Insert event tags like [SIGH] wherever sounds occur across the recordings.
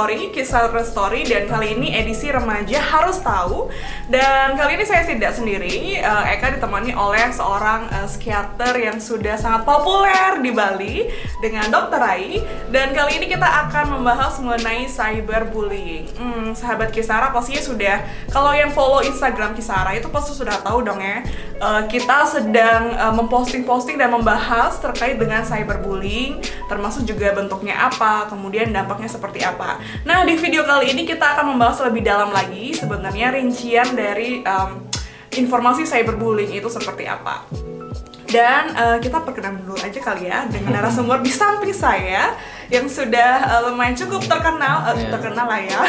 Kitori, Kisah Story dan kali ini edisi remaja harus tahu dan kali ini saya tidak sendiri, uh, Eka ditemani oleh seorang uh, psikiater yang sudah sangat populer di Bali dengan Dr. Rai dan kali ini kita akan membahas mengenai cyberbullying. Hmm, sahabat Kisara pastinya sudah kalau yang follow Instagram Kisara itu pasti sudah tahu dong ya uh, kita sedang memposting-posting dan membahas terkait dengan cyberbullying termasuk juga bentuknya apa, kemudian dampaknya seperti apa. Nah, di video kali ini kita akan membahas lebih dalam lagi sebenarnya rincian dari um, informasi cyberbullying itu seperti apa. Dan uh, kita perkenalan dulu aja kali ya dengan narasumber di samping saya yang sudah uh, lumayan cukup terkenal, uh, yeah. terkenal lah ya.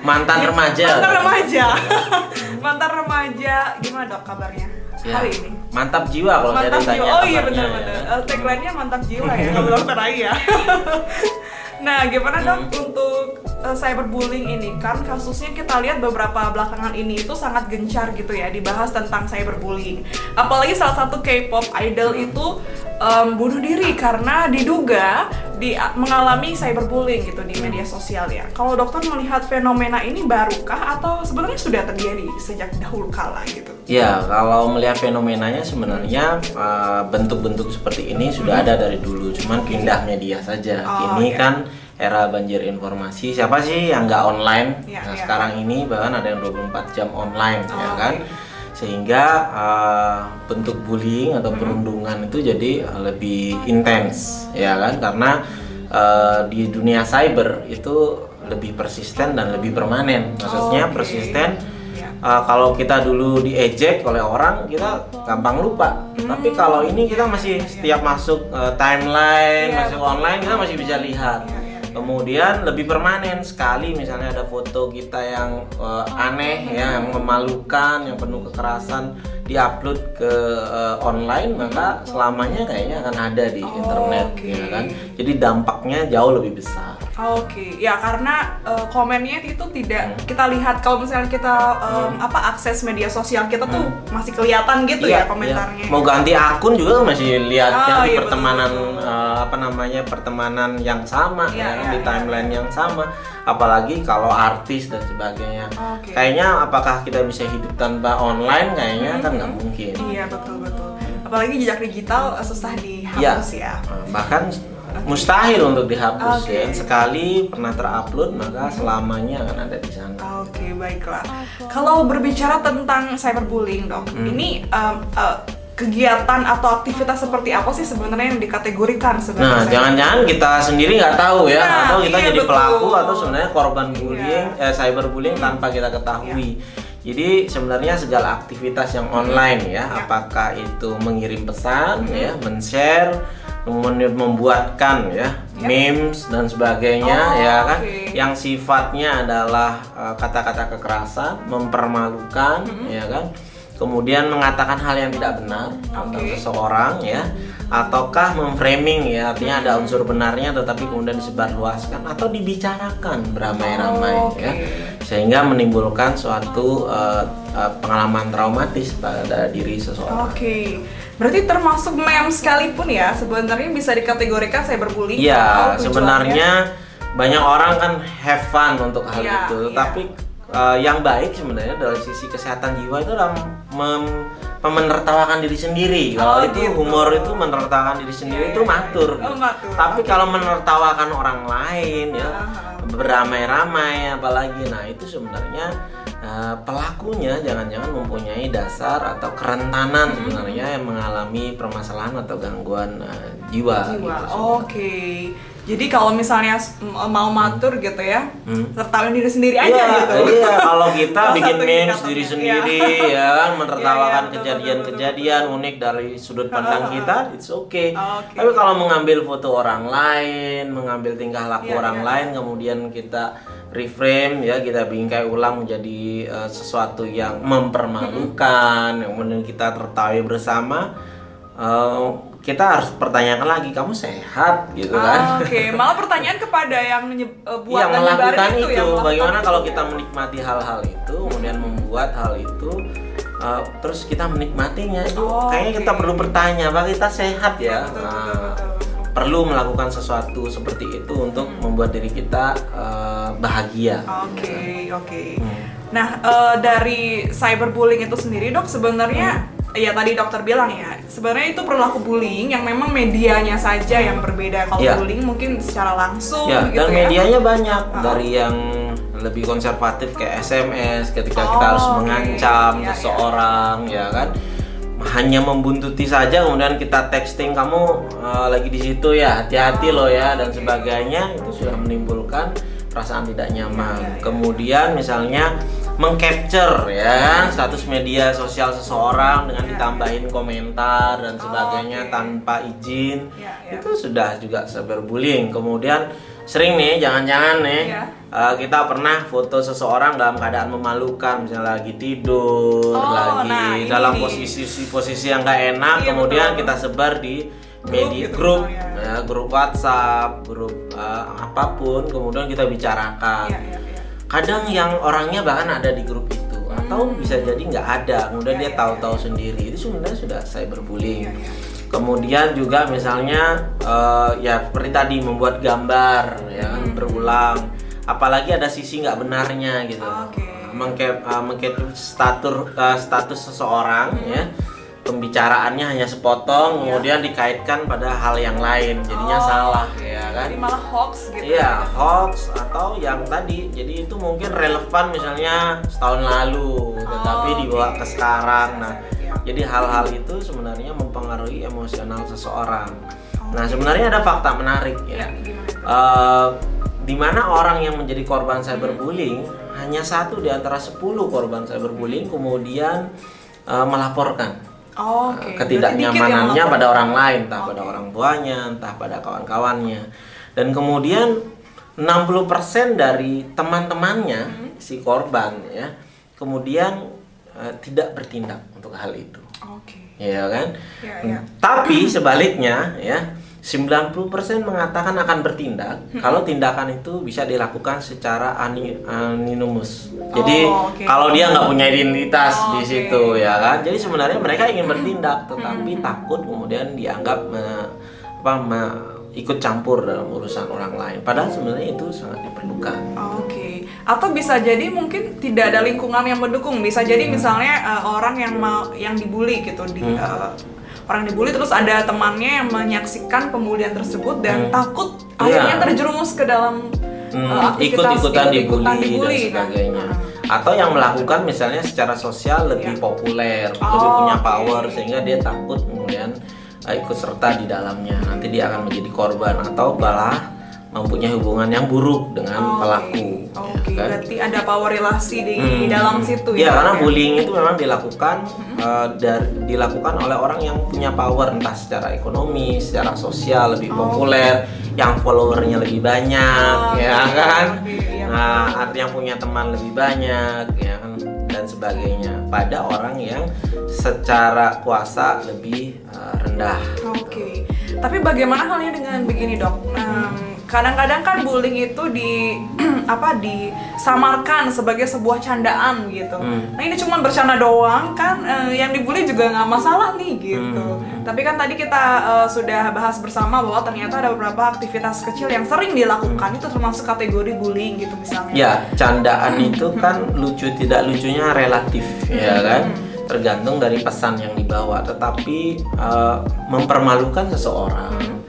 Mantan remaja. Mantan remaja. [LAUGHS] Mantan remaja. Gimana dok kabarnya ya. hari ini? Mantap jiwa kalau mantap saya jiwa. Oh iya benar-benar. Ya. Uh, tagline-nya mantap jiwa ya [LAUGHS] kalau dokter ya. [LAUGHS] nah, gimana hmm. untuk uh, cyberbullying ini kan kasusnya kita lihat beberapa belakangan ini itu sangat gencar gitu ya dibahas tentang cyberbullying. Apalagi salah satu K-pop idol itu um, bunuh diri karena diduga di mengalami cyberbullying gitu di media sosial ya. Kalau dokter melihat fenomena ini barukah atau sebenarnya sudah terjadi sejak dahulu kala gitu? Ya, kalau melihat fenomenanya sebenarnya uh, bentuk-bentuk uh, seperti ini sudah hmm. ada dari dulu, cuman pindah media saja. Oh, ini iya. kan era banjir informasi. Siapa sih yang nggak online? Ya, nah, ya. sekarang ini bahkan ada yang 24 jam online oh, ya kan. Okay sehingga uh, bentuk bullying atau hmm. perundungan itu jadi lebih intens ya kan karena uh, di dunia cyber itu lebih persisten dan lebih permanen maksudnya oh, okay. persisten uh, kalau kita dulu diejek oleh orang kita gampang lupa. Hmm. tapi kalau ini kita masih setiap masuk uh, timeline yeah, masuk online kita masih bisa lihat. Yeah kemudian lebih permanen sekali misalnya ada foto kita yang uh, aneh ya yang memalukan yang penuh kekerasan diupload ke uh, online maka selamanya kayaknya akan ada di oh, internet okay. ya kan jadi dampaknya jauh lebih besar oke okay. ya karena uh, komennya itu tidak hmm. kita lihat kalau misalnya kita um, hmm. apa akses media sosial kita tuh hmm. masih kelihatan gitu iya, ya komentarnya iya. mau ganti akun juga masih lihat oh, ya di iya, pertemanan betul, betul. Uh, apa namanya pertemanan yang sama iya, ya, ya di iya, timeline iya. yang sama apalagi kalau artis dan sebagainya. Okay. Kayaknya apakah kita bisa hidup tanpa online? Kayaknya hmm. kan nggak mungkin. Iya betul betul. Apalagi jejak digital eh, susah dihapus ya. ya. Bahkan okay. mustahil untuk dihapus okay. ya. Sekali pernah terupload maka selamanya akan ada di sana. Oke okay, baiklah. Kalau berbicara tentang cyberbullying dok, hmm. ini um, uh, kegiatan atau aktivitas seperti apa sih sebenarnya yang dikategorikan sebenarnya? Nah, jangan-jangan kita sendiri nggak tahu ya, nah, atau kita iya, jadi betul. pelaku atau sebenarnya korban bullying, iya. eh, cyberbullying hmm. tanpa kita ketahui. Iya. Jadi sebenarnya segala aktivitas yang online ya, ya. apakah itu mengirim pesan hmm. ya, men-share, kemudian membuatkan ya, ya. memes dan sebagainya oh, ya kan, okay. yang sifatnya adalah eh, kata-kata uh, kekerasan, mempermalukan hmm. ya kan kemudian mengatakan hal yang tidak benar okay. tentang seseorang ya ataukah memframing ya artinya ada unsur benarnya tetapi kemudian disebarluaskan atau dibicarakan beramai-ramai oh, okay. ya sehingga menimbulkan suatu uh, uh, pengalaman traumatis pada diri seseorang. Oke. Okay. Berarti termasuk meme sekalipun ya sebenarnya bisa dikategorikan cyberbullying. Iya, sebenarnya banyak orang kan have fun untuk hal ya, itu, ya. tapi uh, yang baik sebenarnya dari sisi kesehatan jiwa itu adalah mem menertawakan diri sendiri. Kalau oh, itu gitu. humor itu menertawakan diri sendiri yeah, itu iya, matur. Oh, matur. Tapi okay. kalau menertawakan orang lain ya uh-huh. beramai-ramai apalagi nah itu sebenarnya uh, pelakunya jangan-jangan mempunyai dasar atau kerentanan hmm. sebenarnya yang mengalami permasalahan atau gangguan uh, jiwa. Jiwa. Gitu, Oke. Okay jadi kalau misalnya mau matur gitu ya, hmm. tertawain diri sendiri aja iya, gitu. Iya, kalau [LAUGHS] kita bikin memes diri sendiri iya. [LAUGHS] ya kan menertawakan iya, iya, kejadian-kejadian unik dari sudut [LAUGHS] pandang kita, it's okay. okay. Tapi kalau mengambil foto orang lain, mengambil tingkah laku orang lain kemudian kita reframe ya, kita bingkai ulang menjadi uh, sesuatu yang mempermalukan, yang kemudian kita tertawa bersama uh, kita harus pertanyakan lagi kamu sehat gitu kan oke okay. malah pertanyaan kepada yang uh, buat yang melakukan itu, itu ya, bagaimana kalau kita menikmati hal-hal itu kemudian membuat hal itu uh, terus kita menikmatinya itu oh, kayaknya okay. kita perlu bertanya apakah kita sehat ya betul, betul, betul, betul. perlu melakukan sesuatu seperti itu untuk hmm. membuat diri kita uh, bahagia. Oke, okay, oke. Okay. Hmm. Nah, uh, dari cyberbullying itu sendiri, Dok, sebenarnya hmm ya tadi dokter bilang ya sebenarnya itu perilaku bullying yang memang medianya saja yang berbeda kalau ya. bullying mungkin secara langsung ya, gitu dan ya. medianya banyak uh. dari yang lebih konservatif kayak SMS ketika oh, kita harus okay. mengancam ya, seseorang ya. ya kan hanya membuntuti saja kemudian kita texting kamu uh, lagi di situ ya hati-hati oh, loh ya dan okay. sebagainya itu sudah menimbulkan perasaan tidak nyaman. Ya, ya, ya. Kemudian misalnya mengcapture ya kan status media sosial seseorang dengan ya, ditambahin komentar dan sebagainya oh, okay. tanpa izin ya, ya. itu sudah juga cyberbullying. Kemudian sering nih jangan-jangan nih ya. uh, kita pernah foto seseorang dalam keadaan memalukan misalnya lagi tidur oh, lagi nah, dalam posisi posisi yang gak enak iya, kemudian betul. kita sebar di media gitu grup ya. grup WhatsApp grup uh, apa pun kemudian kita bicarakan ya, ya, ya. Kadang yang orangnya bahkan ada di grup itu hmm. atau bisa jadi nggak ada kemudian ya, dia ya, tahu-tahu ya. sendiri itu sebenarnya sudah cyberbullying ya, ya kemudian juga misalnya uh, ya seperti tadi membuat gambar ya kan hmm. berulang apalagi ada sisi nggak benarnya gitu okay. mengke uh, status uh, status seseorang hmm. ya pembicaraannya hanya sepotong yeah. kemudian dikaitkan pada hal yang lain. Jadinya oh, salah ya kan? jadi malah hoax gitu iya ya. hoax atau yang tadi. Jadi itu mungkin relevan misalnya setahun lalu tetapi oh, dibawa okay. ke sekarang. Nah jadi hal-hal itu sebenarnya mempengaruhi emosional seseorang. Nah sebenarnya ada fakta menarik ya. ya uh, di mana orang yang menjadi korban cyberbullying hanya satu di antara 10 korban cyberbullying kemudian uh, melaporkan oh, okay. ketidaknyamanannya pada orang lain, entah okay. pada orang tuanya, entah pada kawan-kawannya. Dan kemudian 60% dari teman-temannya hmm. si korban ya kemudian uh, tidak bertindak untuk hal itu. Oke. Okay. Ya kan? Ya, ya. Tapi sebaliknya ya 90% mengatakan akan bertindak hmm. kalau tindakan itu bisa dilakukan secara anonymous. Jadi oh, okay. kalau dia nggak punya identitas oh, di situ okay. ya kan. Jadi sebenarnya mereka ingin bertindak tetapi hmm. takut kemudian dianggap me, apa me, ikut campur dalam urusan orang lain. Padahal sebenarnya itu sangat diperlukan. Oke. Okay. Atau bisa jadi mungkin tidak ada lingkungan yang mendukung. Bisa jadi hmm. misalnya uh, orang yang mau yang dibully gitu di hmm. uh, orang dibully terus ada temannya yang menyaksikan pembulian tersebut dan hmm. takut yeah. akhirnya terjerumus ke dalam hmm, uh, ikut-ikutan dibully, dibully dan sebagainya. Kan? Atau yang melakukan misalnya secara sosial lebih yeah. populer, oh, lebih punya power okay. sehingga dia takut kemudian uh, ikut serta di dalamnya nanti dia akan menjadi korban atau malah mempunyai hubungan yang buruk dengan oh, pelaku. Oke, okay. ya, kan? berarti ada power relasi di hmm. dalam situ ya. Ya, karena ya? bullying itu memang dilakukan hmm. uh, dari dilakukan oleh orang yang punya power entah secara ekonomi, secara sosial lebih oh. populer, yang followernya lebih banyak, oh, ya kan? Okay, nah, artinya punya teman lebih banyak, ya kan? dan sebagainya pada orang yang secara kuasa lebih uh, rendah. Oke, okay. tapi bagaimana halnya dengan begini dok? Um, kadang-kadang kan bullying itu di [CLEARS THROAT] apa disamarkan sebagai sebuah candaan gitu. Hmm. Nah ini cuma bercanda doang kan, uh, yang dibully juga nggak masalah nih gitu. Hmm. Tapi kan tadi kita uh, sudah bahas bersama bahwa ternyata ada beberapa aktivitas kecil yang sering dilakukan itu termasuk kategori bullying gitu misalnya. Ya, candaan hmm. itu kan lucu tidak lucunya relatif hmm. ya kan. Tergantung dari pesan yang dibawa, tetapi uh, mempermalukan seseorang. Hmm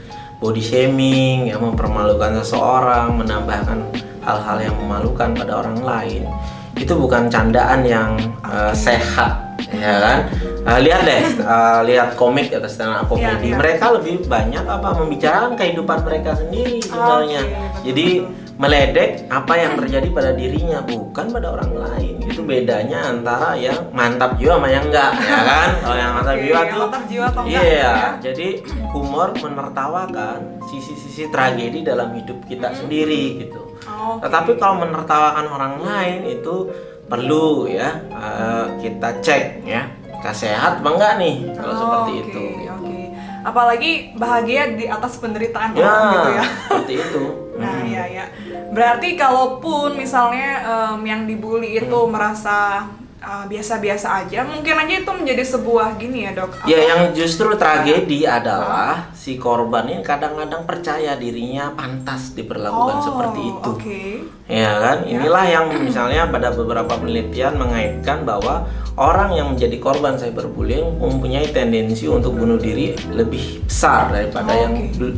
body shaming yang mempermalukan seseorang menambahkan hal-hal yang memalukan pada orang lain. Itu bukan candaan yang uh, sehat ya kan? Uh, lihat deh uh, lihat komik atau stand up komedi. Ya, ya. mereka lebih banyak apa membicarakan kehidupan mereka sendiri sebenarnya. okay, jadi meledek apa yang terjadi pada dirinya bukan pada orang lain itu bedanya antara yang mantap jiwa sama yang enggak ya kan [LAUGHS] kalau yang mantap jiwa tuh iya ya. jadi humor menertawakan sisi-sisi tragedi dalam hidup kita hmm. sendiri gitu okay. tetapi kalau menertawakan orang lain itu perlu ya uh, kita cek ya kita sehat apa enggak nih kalau oh, seperti okay, itu okay. apalagi bahagia di atas penderitaan ya, orang gitu ya seperti itu [LAUGHS] nah hmm. ya ya berarti kalaupun misalnya um, yang dibully itu hmm. merasa uh, biasa-biasa aja, mungkin aja itu menjadi sebuah gini ya dok. Ya yang justru tragedi adalah si korban ini kadang-kadang percaya dirinya pantas diperlakukan Oh, seperti itu. Oke. Ya kan, Ya. inilah yang misalnya pada beberapa penelitian mengaitkan bahwa orang yang menjadi korban cyberbullying mempunyai tendensi untuk bunuh diri lebih besar daripada Oh, yang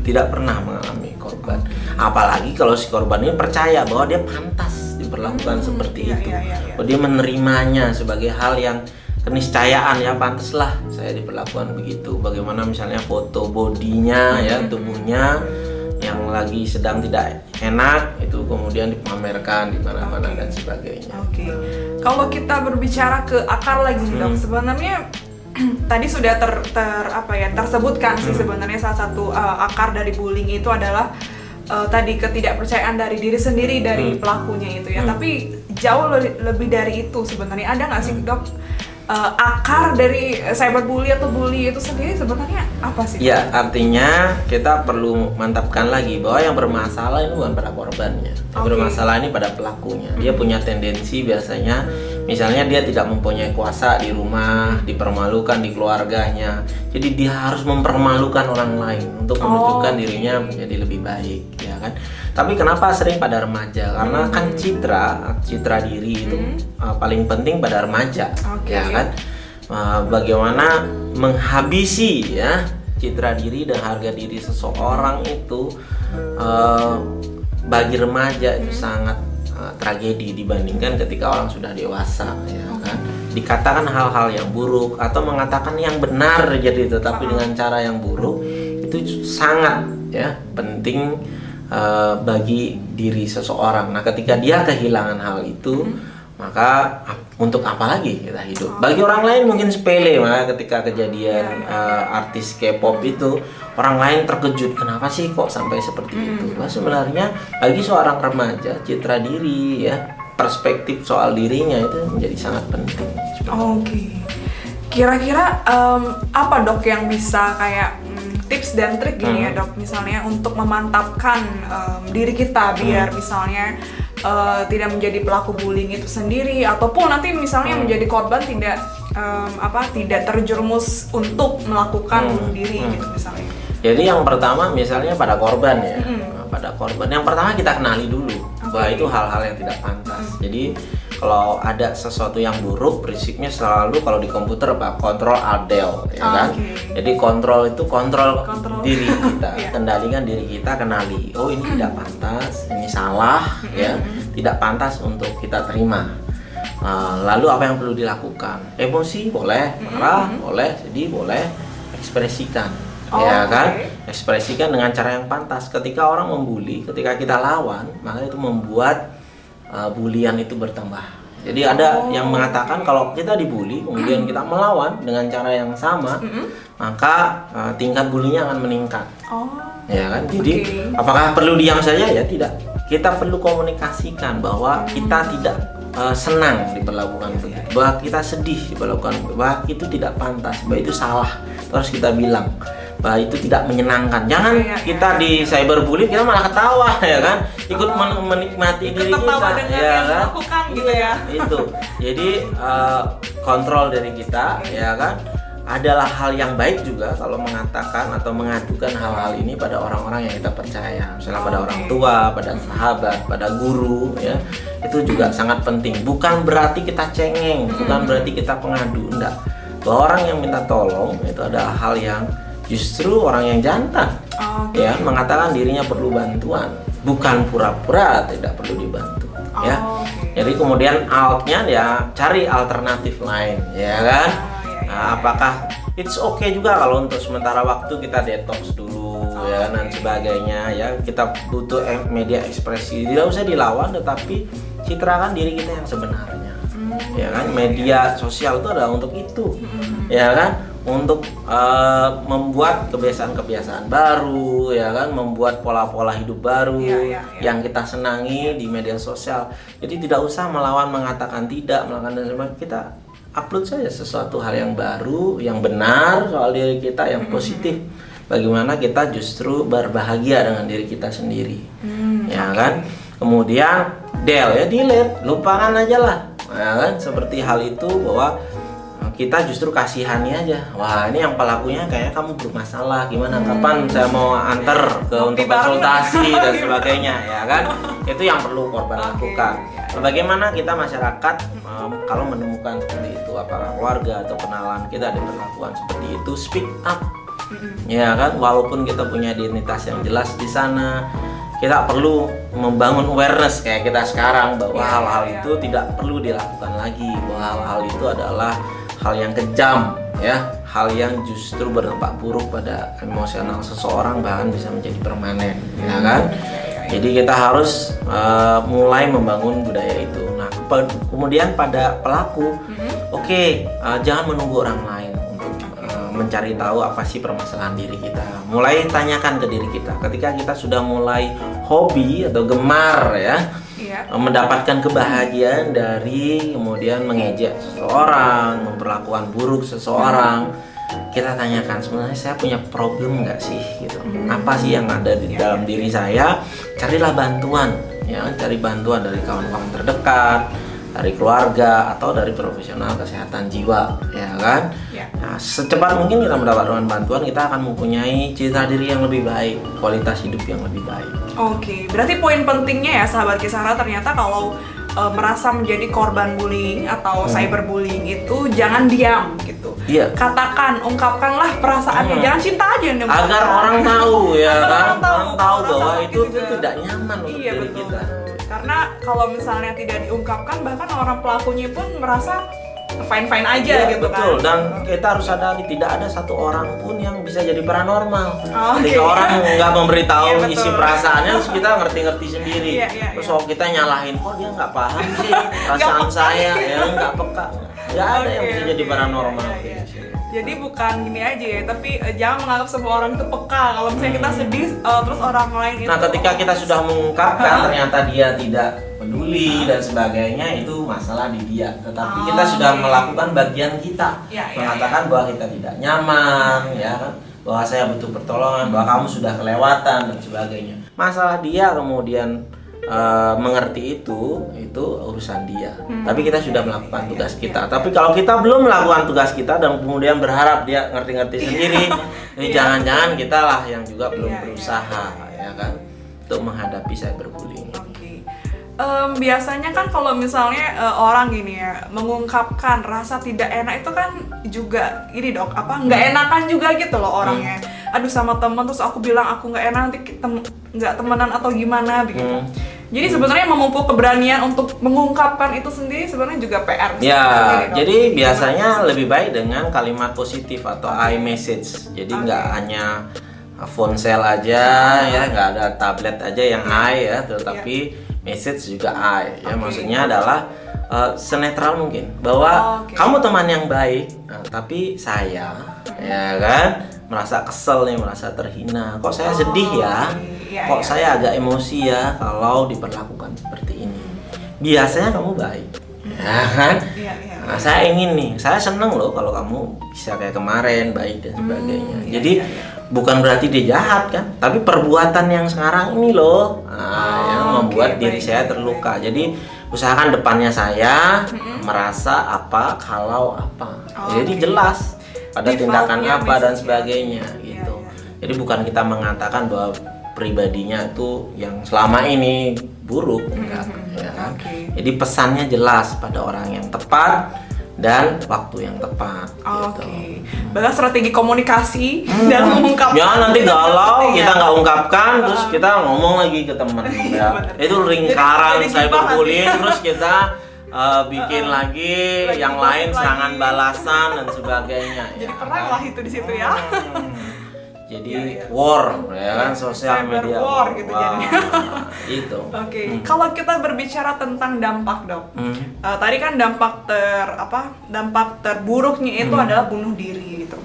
tidak pernah mengalami korban. Apalagi kalau si korban ini percaya bahwa dia pantas diperlakukan Hmm, seperti iya, itu, iya, iya, iya. bahwa dia menerimanya sebagai hal yang keniscayaan ya pantaslah saya diperlakukan begitu. Bagaimana misalnya foto bodinya ya Hmm. tubuhnya yang lagi sedang tidak enak itu kemudian dipamerkan di mana-mana Oke. dan sebagainya. Oke. Kalau kita berbicara ke akar lagi Hmm. sebenarnya [CLEARS THROAT] tadi sudah ter, ter apa ya tersebutkan Hmm. sih sebenarnya salah satu uh, akar dari bullying itu adalah uh, tadi ketidakpercayaan dari diri sendiri dari Hmm. pelakunya itu ya. Hmm. Tapi jauh le- lebih dari itu sebenarnya ada nggak sih dok uh, akar dari cyberbully atau bully itu sendiri sebenarnya apa sih? Ya, artinya kita perlu mantapkan lagi bahwa yang bermasalah ini bukan pada korbannya. Yang Oke. bermasalah ini pada pelakunya. Dia punya tendensi biasanya misalnya dia tidak mempunyai kuasa di rumah, dipermalukan di keluarganya. Jadi dia harus mempermalukan orang lain untuk Oh, menunjukkan oke. dirinya menjadi lebih baik, ya kan? Tapi kenapa sering pada remaja? Karena kan citra, citra diri itu uh, paling penting pada remaja, Oke. ya kan? Uh, bagaimana menghabisi ya citra diri dan harga diri seseorang itu uh, bagi remaja itu sangat uh, tragedi dibandingkan ketika orang sudah dewasa ya kan? Dikatakan hal-hal yang buruk atau mengatakan yang benar jadi tetapi dengan cara yang buruk itu sangat ya penting uh, bagi diri seseorang. Nah ketika dia kehilangan hal itu maka ap- untuk apa lagi kita hidup? Bagi orang lain mungkin sepele, maka ketika kejadian uh, artis K-pop itu orang lain terkejut, kenapa sih kok sampai seperti itu? Nah, sebenarnya bagi seorang remaja citra diri ya perspektif soal dirinya itu menjadi sangat penting. Oke. Kira-kira em, apa dok yang bisa kayak mm, tips dan trik gini ya dok, misalnya untuk memantapkan em, diri kita biar misalnya eh, tidak menjadi pelaku bullying itu sendiri ataupun nanti misalnya menjadi korban tidak em, apa tidak terjerumus untuk melakukan Hmm. bunuh diri Hmm. gitu misalnya. Jadi yang pertama misalnya pada korban ya. Nah, pada korban. Yang pertama kita kenali dulu bahwa itu hal-hal yang tidak pantas. Jadi kalau ada sesuatu yang buruk, prinsipnya selalu kalau di komputer apa kontrol alt del, ya kan? Oke. Jadi kontrol itu kontrol, Kontrol. diri kita, [LAUGHS] Iya. kendalikan diri kita, kenali. Oh ini tidak pantas, ini salah, ya, tidak pantas untuk kita terima. Nah, lalu apa yang perlu dilakukan? Emosi boleh, marah boleh, sedih boleh, ekspresikan, Oh, ya kan? Ekspresikan dengan cara yang pantas. Ketika orang membuli, ketika kita lawan, maka itu membuat uh, bulian itu bertambah. Jadi ada Oh, yang mengatakan kalau kita dibully, kemudian kita melawan dengan cara yang sama, maka uh, tingkat bulinya akan meningkat. Oh. ya kan? Jadi Oke. apakah perlu diam saja? Ya tidak. Kita perlu komunikasikan bahwa kita tidak uh, senang diperlakukan begitu. bahwa kita sedih diperlakukan bahwa itu tidak pantas. Bahwa itu salah. Terus kita bilang bahwa itu tidak menyenangkan. Jangan Iya, iya, kita iya. di cyberbullying kita malah ketawa [LAUGHS] ya kan? Ikut men- menikmati Ikut diri kita dengan ya kan? melakukan gitu ya. itu. [LAUGHS] Jadi uh, kontrol dari kita ya kan? Adalah hal yang baik juga kalau mengatakan atau mengadukan hal-hal ini pada orang-orang yang kita percaya. Misalnya pada Oke. orang tua pada sahabat pada guru ya. Itu juga sangat penting. Bukan berarti kita cengeng bukan berarti kita pengadu enggak. Bahwa orang yang minta tolong itu adalah hal yang justru orang yang jantan Oke. ya mengatakan dirinya perlu bantuan. Bukan pura-pura tidak perlu dibantu. Ya. Oh, oke. jadi kemudian altnya ya cari alternatif lain ya kan? Ah, iya, iya, Nah, apakah it's okay juga kalau untuk sementara waktu kita detox dulu ya dan sebagainya ya. Kita butuh media ekspresi. Tidak usah dilawan tetapi citrakan diri kita yang sebenarnya. Ya kan? Media sosial itu adalah untuk itu. Ya kan untuk eh, membuat kebiasaan-kebiasaan baru ya kan? Membuat pola-pola hidup baru Iya, iya, iya. yang kita senangi di media sosial. Jadi tidak usah melawan mengatakan tidak melakukan dan sebagainya. Kita upload saja sesuatu hal yang baru yang benar soal diri kita yang positif. Bagaimana kita justru berbahagia dengan diri kita sendiri. Hmm, ya kan? Kemudian del ya delete. Lupakan aja lah. Ya kan? Seperti hal itu bahwa kita justru kasihani aja. Wah ini yang pelakunya kayaknya kamu bermasalah. Gimana? Hmm. kapan saya mau antar ke untuk konsultasi dan sebagainya ya kan? Itu yang perlu korban Oke. lakukan. bagaimana kita masyarakat em, kalau menemukan seperti itu apakah keluarga atau kenalan kita ada perlakuan seperti itu speak up. Ya kan? Walaupun kita punya identitas yang jelas di sana kita perlu membangun awareness kayak kita sekarang bahwa Iya, hal-hal iya. itu tidak perlu dilakukan lagi bahwa hal-hal itu adalah hal yang kejam ya. Hal yang justru berdampak buruk pada emosional seseorang bahkan bisa menjadi permanen ya kan? Jadi kita harus uh, mulai membangun budaya itu. Nah kemudian pada pelaku oke uh, jangan menunggu orang lain mencari tahu apa sih permasalahan diri kita mulai tanyakan ke diri kita ketika kita sudah mulai hobi atau gemar ya Iya. mendapatkan kebahagiaan dari kemudian mengejek seseorang, memperlakukan buruk seseorang. Kita tanyakan sebenarnya saya punya problem nggak sih gitu. Apa sih yang ada di dalam diri saya? Carilah bantuan ya, cari bantuan dari kawan-kawan terdekat, dari keluarga atau dari profesional kesehatan jiwa, ya kan? Ya. Nah, secepat mungkin kita mendapatkan bantuan, kita akan mempunyai citra diri yang lebih baik, kualitas hidup yang lebih baik. Oke, berarti poin pentingnya ya sahabat Kisara ternyata kalau e, merasa menjadi korban bullying atau cyberbullying itu jangan diam gitu. Hmm. Iya. Katakan, ungkapkanlah perasaannya. Hmm. Jangan cinta aja yang agar orang tahu ya kan orang tahu, orang tahu bahwa itu juga. tidak nyaman untuk Iya diri betul. kita Karena kalau misalnya tidak diungkapkan bahkan orang pelakunya pun merasa fine fine aja Iya, gitu betul kan. dan kita harus sadari tidak ada satu orang pun yang bisa jadi paranormal Oh, ketika oke. orang nggak [LAUGHS] memberitahu betul. isi perasaannya terus kita ngerti-ngerti sendiri Iya, iya, terus iya. kalau kita nyalahin kok dia nggak paham sih [LAUGHS] perasaan saya ya nggak peka nggak ada yang Oke, bisa jadi paranormal iya, iya, iya. Jadi bukan gini aja ya, tapi eh, jangan menganggap semua orang itu peka. Kalau misalnya kita sedih, eh, terus orang lain itu. Nah, ketika kita sudah mengungkapkan ternyata dia tidak peduli dan sebagainya itu masalah di dia. Tetapi Oh, kita sudah oke. melakukan bagian kita, Ya, ya, mengatakan bahwa kita tidak nyaman, ya kan, bahwa saya butuh pertolongan, bahwa kamu sudah kelewatan dan sebagainya. Masalah dia kemudian eh, mengerti itu, itu urusan dia. Hmm. Tapi kita sudah melakukan tugas kita. Tapi kalau kita belum melakukan tugas kita dan kemudian berharap dia ngerti-ngerti sendiri, [LAUGHS] ini Iya. jangan-jangan kita lah yang juga belum Iya, iya, berusaha ya kan untuk menghadapi cyberbullying. Oke. Em, biasanya kan kalau misalnya eh, orang gini ya mengungkapkan rasa tidak enak itu kan juga ini dok apa nggak Hmm. enakan juga gitu loh orangnya. Aduh sama temen terus aku bilang aku nggak enak nanti tem- nggak temenan atau gimana begitu. Hmm. Jadi sebenarnya memupuk keberanian untuk mengungkapkan itu sendiri sebenarnya juga PR. sendiri, Ya, dok. jadi Gimana? biasanya lebih baik dengan kalimat positif atau iMessage. Jadi nggak hanya phone cell aja ya, nggak ada tablet aja yang i ya, tetapi message juga i. Ya, Oke. maksudnya adalah eh, senetral mungkin bahwa Oh, oke. kamu teman yang baik, nah, tapi saya ya kan merasa kesel nih, merasa terhina. Kok saya sedih ya? oke. Iya, Kok iya. saya agak emosi ya kalau diperlakukan seperti ini. Biasanya kamu baik, ya kan? Iya. Nah, saya ingin nih, saya seneng loh kalau kamu bisa kayak kemarin baik dan sebagainya. iya, Jadi bukan berarti dia jahat kan, tapi perbuatan yang sekarang ini loh nah, Oh, yang membuat diri baik, saya baik, terluka. Jadi usahakan depannya saya merasa apa kalau apa. Oh, Jadi jelas pada tindakan apa dan sebagainya Iya, gitu. iya. Jadi bukan kita mengatakan bahwa pribadinya itu yang selama ini buruk enggak ya kan? Oke. Jadi pesannya jelas pada orang yang tepat dan waktu yang tepat Oke, gitu. bahkan strategi komunikasi dalam mengungkapkan. Ya nanti galau Iya. kita nggak ungkapkan terus kita ngomong lagi ke teman ya. [LAUGHS] Itu lingkaran Jadi- jadi terus kita uh, bikin lagi lagi yang lain serangan lagi. balasan dan sebagainya [LAUGHS] Jadi ya perang lah itu di situ ya. Hmm. [LAUGHS] Jadi Iya, iya. war ya kan sosial Cyber media war gitu Wah, jadinya. [LAUGHS] itu. Oke, kalau kita berbicara tentang dampak dok, Hmm. Eh, tadi kan dampak ter apa dampak terburuknya itu Hmm. adalah bunuh diri gitu.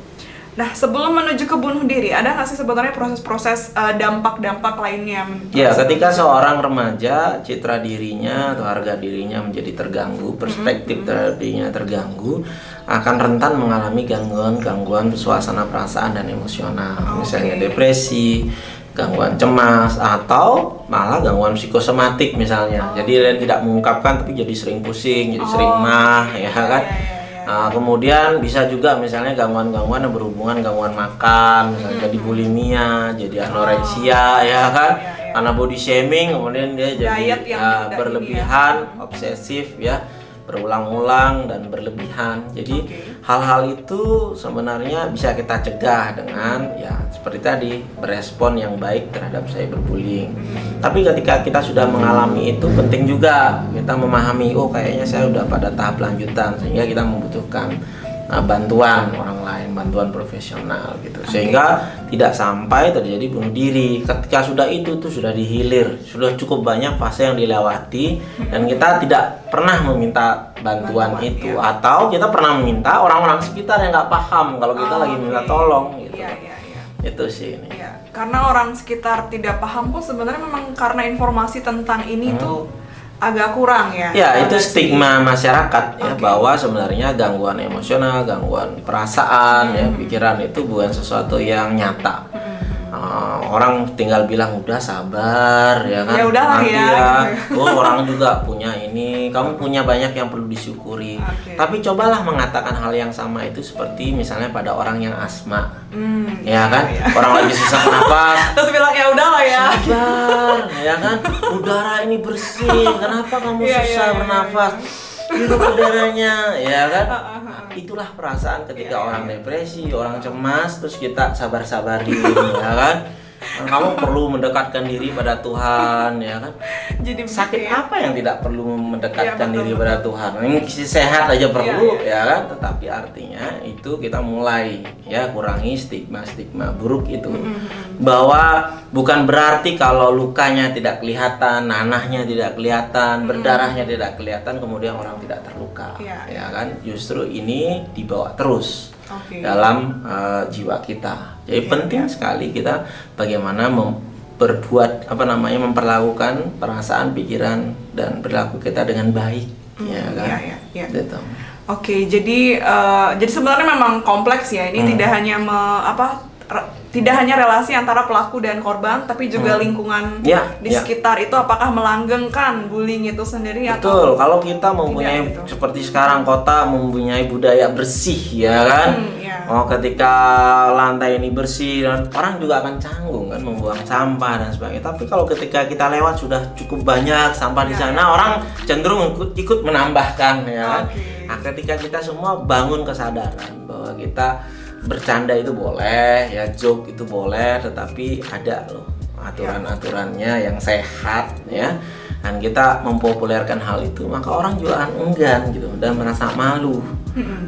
Nah sebelum menuju ke bunuh diri, ada nggak sih sebenarnya proses-proses eh, dampak-dampak lainnya? Ya, ketika seorang remaja citra dirinya atau harga dirinya menjadi terganggu, perspektif dirinya terganggu, akan rentan mengalami gangguan-gangguan suasana perasaan dan emosional, Oke. misalnya depresi, gangguan cemas atau malah gangguan psikosomatik misalnya. Jadi dia tidak mengungkapkan tapi jadi sering pusing, jadi sering Oh, mah ya kan. iya, iya, iya. Nah, kemudian bisa juga misalnya gangguan-gangguan yang berhubungan gangguan makan, misalnya jadi bulimia, jadi anoreksia ya kan. iya, iya. Karena body shaming kemudian dia jadi ya, tidak berlebihan, obsesif ya, berulang-ulang dan berlebihan. Jadi hal-hal itu sebenarnya bisa kita cegah dengan ya seperti tadi berespon yang baik terhadap cyberbullying. Tapi ketika kita sudah mengalami itu penting juga kita memahami oh kayaknya saya udah pada tahap lanjutan sehingga kita membutuhkan uh, bantuan orang lain, bantuan profesional gitu. Sehingga tidak sampai terjadi bunuh diri. Ketika sudah itu tuh sudah dihilir, sudah cukup banyak fase yang dilewati dan kita tidak pernah meminta bantuan, Bantuan, itu iya. atau kita pernah meminta orang-orang sekitar yang nggak paham kalau kita Oh, lagi minta oke. tolong gitu. Iya, iya, iya. Itu sih ini. Iya, karena orang sekitar tidak paham pun sebenarnya memang karena informasi tentang ini tuh agak kurang ya. Hmm. Ya, itu stigma masyarakat ya bahwa sebenarnya gangguan emosional, gangguan perasaan, ya Hmm. pikiran itu bukan sesuatu yang nyata. Uh, orang tinggal bilang udah sabar ya kan. Ya udahlah Nanti ya, Oh, orang juga punya ini, kamu punya banyak yang perlu disyukuri. Oke. Tapi cobalah mengatakan hal yang sama itu seperti misalnya pada orang yang asma. Hmm, Ya kan? iya. Orang lagi susah nafas, [LAUGHS] Terus bilang ya udahlah ya. sabar ya kan [LAUGHS] udara ini bersih kenapa kamu Iya, susah iya, bernafas hirup udaranya ya kan? [LAUGHS] Ah, itulah perasaan ketika Iya, orang depresi orang cemas terus kita sabar-sabarin [LAUGHS] ya kan kamu perlu mendekatkan diri pada Tuhan ya kan? Jadi sakit ya. apa yang tidak perlu mendekatkan Iya, betul, diri pada Tuhan? Ini sehat aja perlu Iya, ya kan? Tetapi artinya itu kita mulai ya kurangi stigma stigma buruk itu. Bahwa bukan berarti kalau lukanya tidak kelihatan nanahnya tidak kelihatan berdarahnya tidak kelihatan kemudian orang tidak terluka Iya, ya kan? Justru ini dibawa terus Oke. dalam uh, jiwa kita. Jadi Iya, penting sekali kita bagaimana berbuat apa namanya memperlakukan perasaan, pikiran dan perilaku kita dengan baik, ya kan? iya, iya, iya. Gitu. Oke, jadi eh, jadi sebenarnya memang kompleks ya. Ini Hmm. tidak hanya me- apa tidak hanya relasi antara pelaku dan korban, tapi juga lingkungan Ya, di ya. sekitar itu apakah melanggengkan bullying itu sendiri Betul, atau kalau kita mempunyai gitu. seperti sekarang kota mempunyai budaya bersih ya kan. Hmm, iya. Oh, ketika lantai ini bersih dan orang juga akan canggung kan membuang sampah dan sebagainya. Tapi kalau ketika kita lewat sudah cukup banyak sampah di Ya, sana, orang cenderung ikut, ikut menambahkan ya kan. Oke. Nah, ketika kita semua bangun kesadaran bahwa kita bercanda itu boleh, ya joke itu boleh, tetapi ada loh aturan-aturannya yang sehat ya. Dan kita mempopulerkan hal itu, maka orang juga enggan gitu dan merasa malu.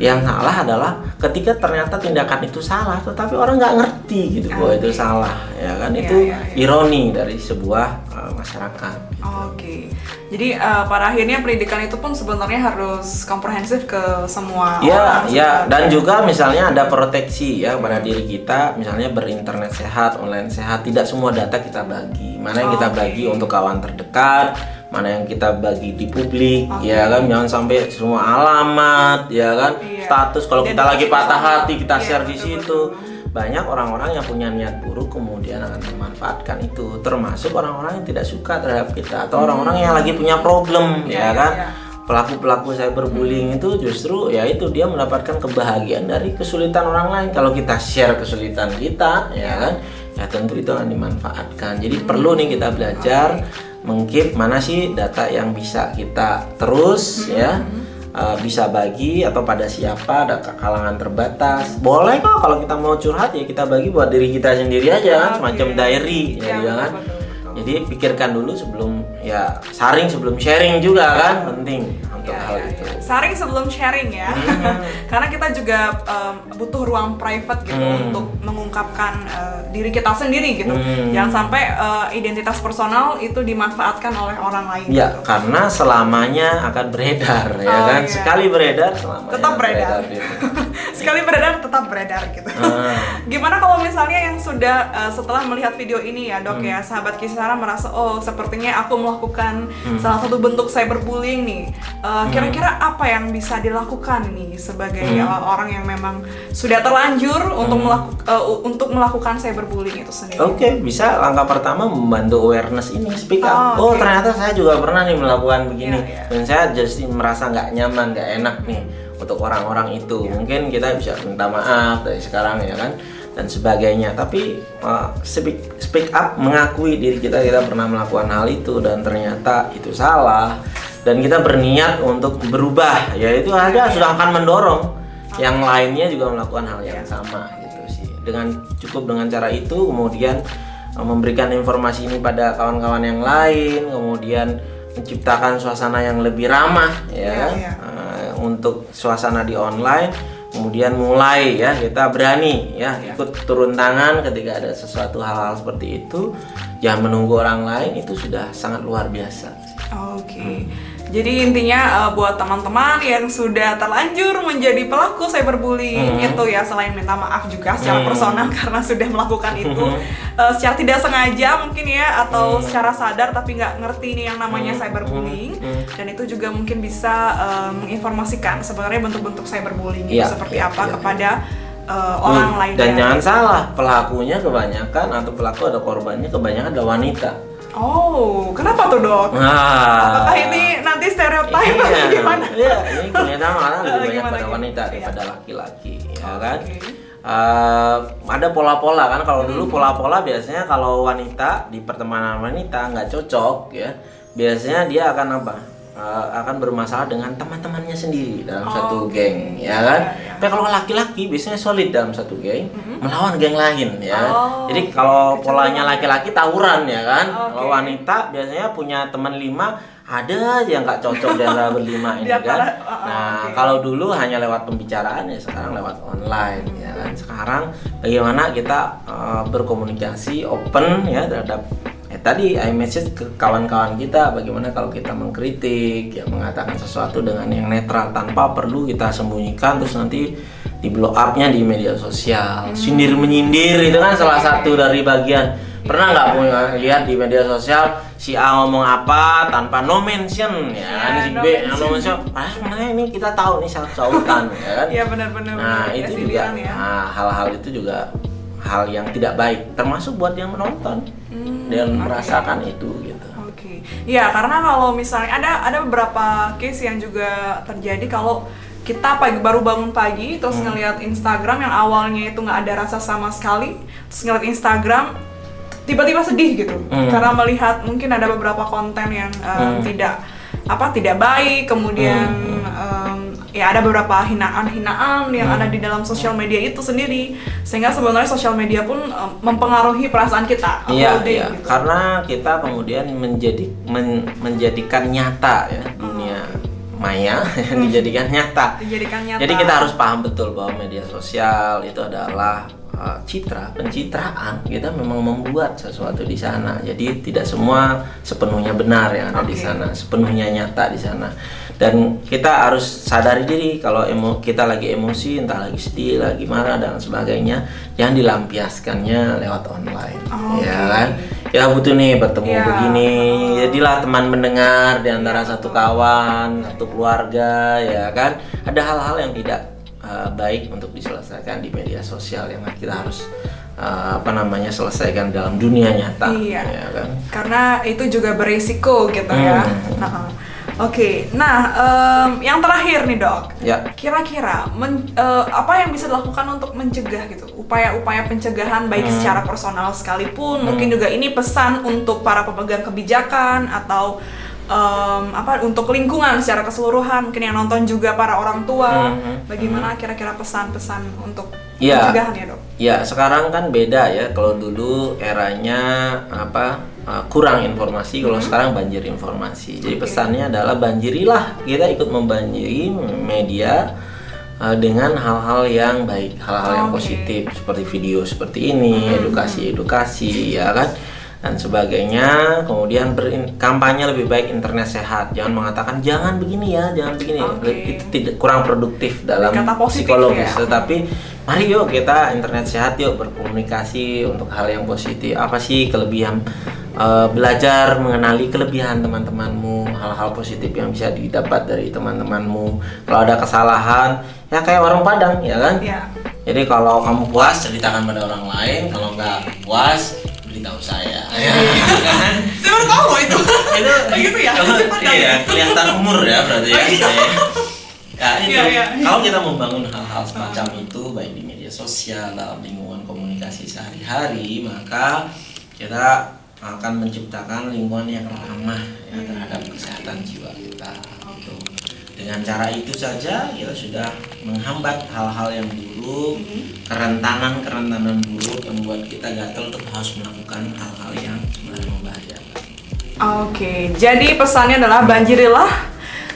Yang salah adalah ketika ternyata tindakan itu salah, tetapi orang nggak ngerti gitu bahwa itu Oke. salah, ya kan? Iya, itu iya, iya. ironi dari sebuah uh, masyarakat. Oke. Jadi eh, pada akhirnya pendidikan itu pun sebenarnya harus komprehensif ke semua Ya, orang. ya, sebenarnya. dan juga misalnya ada proteksi ya pada diri kita, misalnya berinternet sehat, online sehat, tidak semua data kita bagi. Mana yang kita Oke. bagi untuk kawan terdekat, mana yang kita bagi di publik, Oke. ya kan jangan sampai semua alamat, ya kan Iya. status kalau kita lagi patah hati kita Iya, share di betul, situ. betul. Banyak orang-orang yang punya niat buruk kemudian akan memanfaatkan itu, termasuk orang-orang yang tidak suka terhadap kita atau orang-orang yang lagi punya problem, ya iya, kan? iya. pelaku-pelaku cyberbullying itu justru ya itu dia mendapatkan kebahagiaan dari kesulitan orang lain. Kalau kita share kesulitan kita ya kan? Ya tentu itu akan dimanfaatkan. Jadi perlu nih kita belajar mengkip mana sih data yang bisa kita terus ya uh, bisa bagi atau pada siapa ada kalangan terbatas. Boleh kok kalau kita mau curhat ya kita bagi buat diri kita sendiri aja kan semacam diary ya, ya kan? betul, betul, betul. jadi pikirkan dulu sebelum ya saring sebelum sharing juga kan penting untuk Ya, hal ya, itu. ya. Saring sebelum sharing ya. [LAUGHS] Karena kita juga em, butuh ruang private gitu Hmm. untuk mengungkapkan eh, diri kita sendiri gitu. Hmm. Jangan sampai eh, identitas personal itu dimanfaatkan oleh orang lain Ya, gitu. karena selamanya akan beredar ya Oh, kan. iya. Sekali beredar selamanya Tetap beredar. gitu. [LAUGHS] sekali beredar tetap beredar gitu. Uh. [LAUGHS] Gimana kalau misalnya yang sudah uh, setelah melihat video ini ya dok hmm. ya sahabat Kisara merasa oh sepertinya aku melakukan hmm. salah satu bentuk cyberbullying nih. Uh, kira-kira apa yang bisa dilakukan nih sebagai hmm. uh, orang yang memang sudah terlanjur hmm. untuk melaku, uh, untuk melakukan cyberbullying itu sendiri? Oke okay, bisa langkah pertama membantu awareness ini speak up. Oh, okay. oh ternyata saya juga pernah nih melakukan begini yeah, yeah. dan saya jadi merasa nggak nyaman nggak enak nih untuk orang-orang itu ya. mungkin kita bisa minta maaf dari sekarang ya kan dan sebagainya. Tapi uh, speak speak up mengakui diri kita kita pernah melakukan hal itu dan ternyata itu salah. Dan kita berniat untuk berubah ya itu aja sudah akan mendorong. Yang lainnya juga melakukan hal yang sama gitu sih. Dengan cukup dengan cara itu kemudian uh, memberikan informasi ini pada kawan-kawan yang lain kemudian menciptakan suasana yang lebih ramah ya, ya, ya. Uh, untuk suasana di online kemudian mulai ya kita berani ya, ya ikut turun tangan ketika ada sesuatu hal-hal seperti itu jangan menunggu orang lain itu sudah sangat luar biasa oke okay. hmm. Jadi intinya uh, buat teman-teman yang sudah terlanjur menjadi pelaku cyberbullying hmm. itu ya selain minta maaf juga secara hmm. personal [LAUGHS] karena sudah melakukan [LAUGHS] itu hmm. uh, secara tidak sengaja mungkin ya atau hmm. secara sadar tapi nggak ngerti ini yang namanya hmm. cyberbullying hmm. dan itu juga mungkin bisa uh, menginformasikan sebenarnya bentuk-bentuk cyberbullying ya, itu iya, seperti ya, apa ya, kepada uh, orang lain. Dan jangan salah pelakunya kebanyakan atau pelaku ada korbannya kebanyakan adalah wanita. Oh, kenapa tuh dok? Nah, Apakah ini nanti stereotip iya, atau gimana? Iya, ini ternyata malah lebih banyak gimana, pada wanita iya. daripada laki-laki, ya kan? Uh, ada pola-pola kan kalau dulu hmm. pola-pola biasanya kalau wanita di pertemanan wanita nggak cocok ya biasanya dia akan apa uh, akan bermasalah dengan teman-temannya sendiri dalam oh, satu okay. geng ya kan. Ya, ya. Tapi kalau laki-laki biasanya solid dalam satu geng mm-hmm. melawan geng lain ya. Oh, Jadi kalau polanya laki-laki tawuran ya kan. Okay. Kalau wanita biasanya punya teman lima ada yang nggak cocok di antara berlima ini [LAUGHS] kan. Para, uh, nah okay. kalau dulu hanya lewat pembicaraan ya sekarang lewat online ya kan. Sekarang bagaimana kita uh, berkomunikasi open ya terhadap tadi I message ke kawan-kawan kita bagaimana kalau kita mengkritik ya mengatakan sesuatu dengan yang netral tanpa perlu kita sembunyikan terus nanti di blow upnya di media sosial. Hmm. sindir menyindir itu kan salah satu dari bagian. Pernah nggak punya lihat di media sosial si A ngomong apa tanpa no mention ya, ya si B yang no mention ah sebenarnya ini kita tahu nih satu sautan ya kan? Iya benar-benar nah itu juga. ya. nah hal-hal itu juga hal yang tidak baik termasuk buat yang menonton hmm, dan okay. merasakan itu gitu. Oke, okay. ya karena kalau misalnya ada ada beberapa case yang juga terjadi kalau kita pagi baru bangun pagi terus hmm. ngelihat Instagram yang awalnya itu nggak ada rasa sama sekali terus ngeliat Instagram tiba-tiba sedih gitu hmm. karena melihat mungkin ada beberapa konten yang um, hmm. tidak apa tidak baik kemudian hmm. um, ya ada beberapa hinaan-hinaan yang hmm. ada di dalam sosial media itu sendiri. Sehingga sebenarnya sosial media pun um, mempengaruhi perasaan kita iya iya. gitu. karena kita kemudian menjadi men, menjadikan nyata ya hmm. dunia maya [LAUGHS] yang dijadikan nyata. Dijadikan nyata. Jadi kita harus paham betul bahwa media sosial itu adalah uh, citra pencitraan. Kita memang membuat sesuatu di sana. Jadi tidak semua sepenuhnya benar yang ada okay. di sana. Sepenuhnya nyata di sana dan kita harus sadari diri kalau emo kita lagi emosi entah lagi sedih lagi marah dan sebagainya jangan dilampiaskannya lewat online. Oh, ya kan? Ya butuh nih bertemu ya. begini. Jadilah teman mendengar di antara satu kawan satu keluarga ya kan? Ada hal-hal yang tidak uh, baik untuk diselesaikan di media sosial yang kita harus uh, apa namanya selesaikan dalam dunia nyata iya. ya kan? Karena itu juga berisiko gitu ya. hmm. ya nah, Oke, okay. nah um, yang terakhir nih dok, ya. kira-kira uh, apa yang bisa dilakukan untuk mencegah gitu, upaya-upaya pencegahan baik hmm. secara personal sekalipun, hmm. mungkin juga ini pesan untuk para pemegang kebijakan atau um, apa untuk lingkungan secara keseluruhan, mungkin yang nonton juga para orang tua, hmm. bagaimana kira-kira pesan-pesan untuk ya. pencegahan ya dok? Ya sekarang kan beda ya, kalau dulu eranya apa Uh, kurang informasi kalau hmm. sekarang banjir informasi jadi okay. pesannya adalah banjirilah kita ikut membanjiri media uh, dengan hal-hal yang baik hal-hal okay. yang positif seperti video seperti ini hmm. ya kan dan sebagainya. Kemudian kampanye lebih baik internet sehat. Jangan mengatakan jangan begini ya, jangan begini. Okay. Itu tidak kurang produktif dalam psikologis. Ya? Tetapi mari yuk kita internet sehat yuk berkomunikasi untuk hal yang positif. Apa sih kelebihan uh, belajar mengenali kelebihan teman-temanmu, hal-hal positif yang bisa didapat dari teman-temanmu. Kalau ada kesalahan, ya kayak warung Padang, ya kan? Ya. Jadi kalau kamu puas ceritakan pada orang lain, kalau nggak puas beritahu saya. Ya. Saya baru tahu itu. itu gitu ya. iya, kelihatan umur ya berarti ya. ya itu ya, ya. kalau kita membangun hal-hal semacam itu baik di media sosial dalam lingkungan komunikasi sehari-hari maka kita akan menciptakan lingkungan yang ramah ya, terhadap kesehatan jiwa kita gitu. dengan cara itu saja kita sudah menghambat hal-hal yang buruk kerentanan kerentanan buruk yang membuat kita gatel untuk harus melakukan hal-hal yang sebenarnya membahayakan oke okay. jadi pesannya adalah banjirilah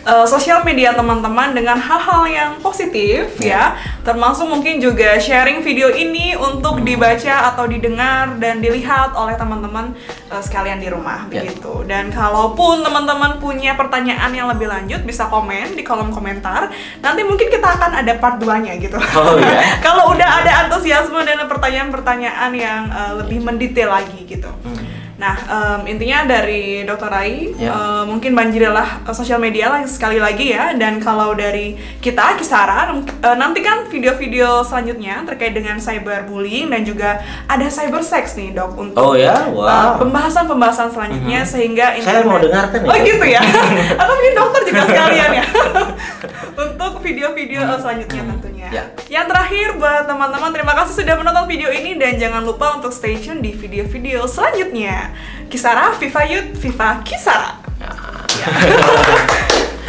uh, sosial media teman-teman dengan hal-hal yang positif ya termasuk mungkin juga sharing video ini untuk dibaca atau didengar dan dilihat oleh teman-teman uh, sekalian di rumah yeah. begitu dan kalaupun teman-teman punya pertanyaan yang lebih lanjut bisa komen di kolom komentar nanti mungkin kita akan ada part 2 nya gitu oh, yeah. [LAUGHS] kalau udah ada antusiasme dan pertanyaan-pertanyaan yang uh, lebih mendetail lagi gitu hmm. Nah, um, intinya dari Dokter Rai, yeah. Ya. uh, mungkin banjirilah uh, sosial media lah sekali lagi ya. Dan kalau dari kita, kisaran, uh, nantikan video-video selanjutnya terkait dengan cyberbullying dan juga ada cyber sex nih dok untuk oh, ya? wow. uh, pembahasan-pembahasan selanjutnya mm -hmm. sehingga internet... Saya mau dengarkan ya. Oh gitu ya? [LAUGHS] Atau mungkin dokter juga sekalian ya? [LAUGHS] untuk video-video uh, selanjutnya tentunya. Yeah. Yang terakhir buat teman-teman, terima kasih sudah menonton video ini dan jangan lupa untuk stay tune di video-video selanjutnya. Kisara, Viva Youth, Viva Kisara. Ya.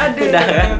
[LAUGHS] Aduh. Udah, kan?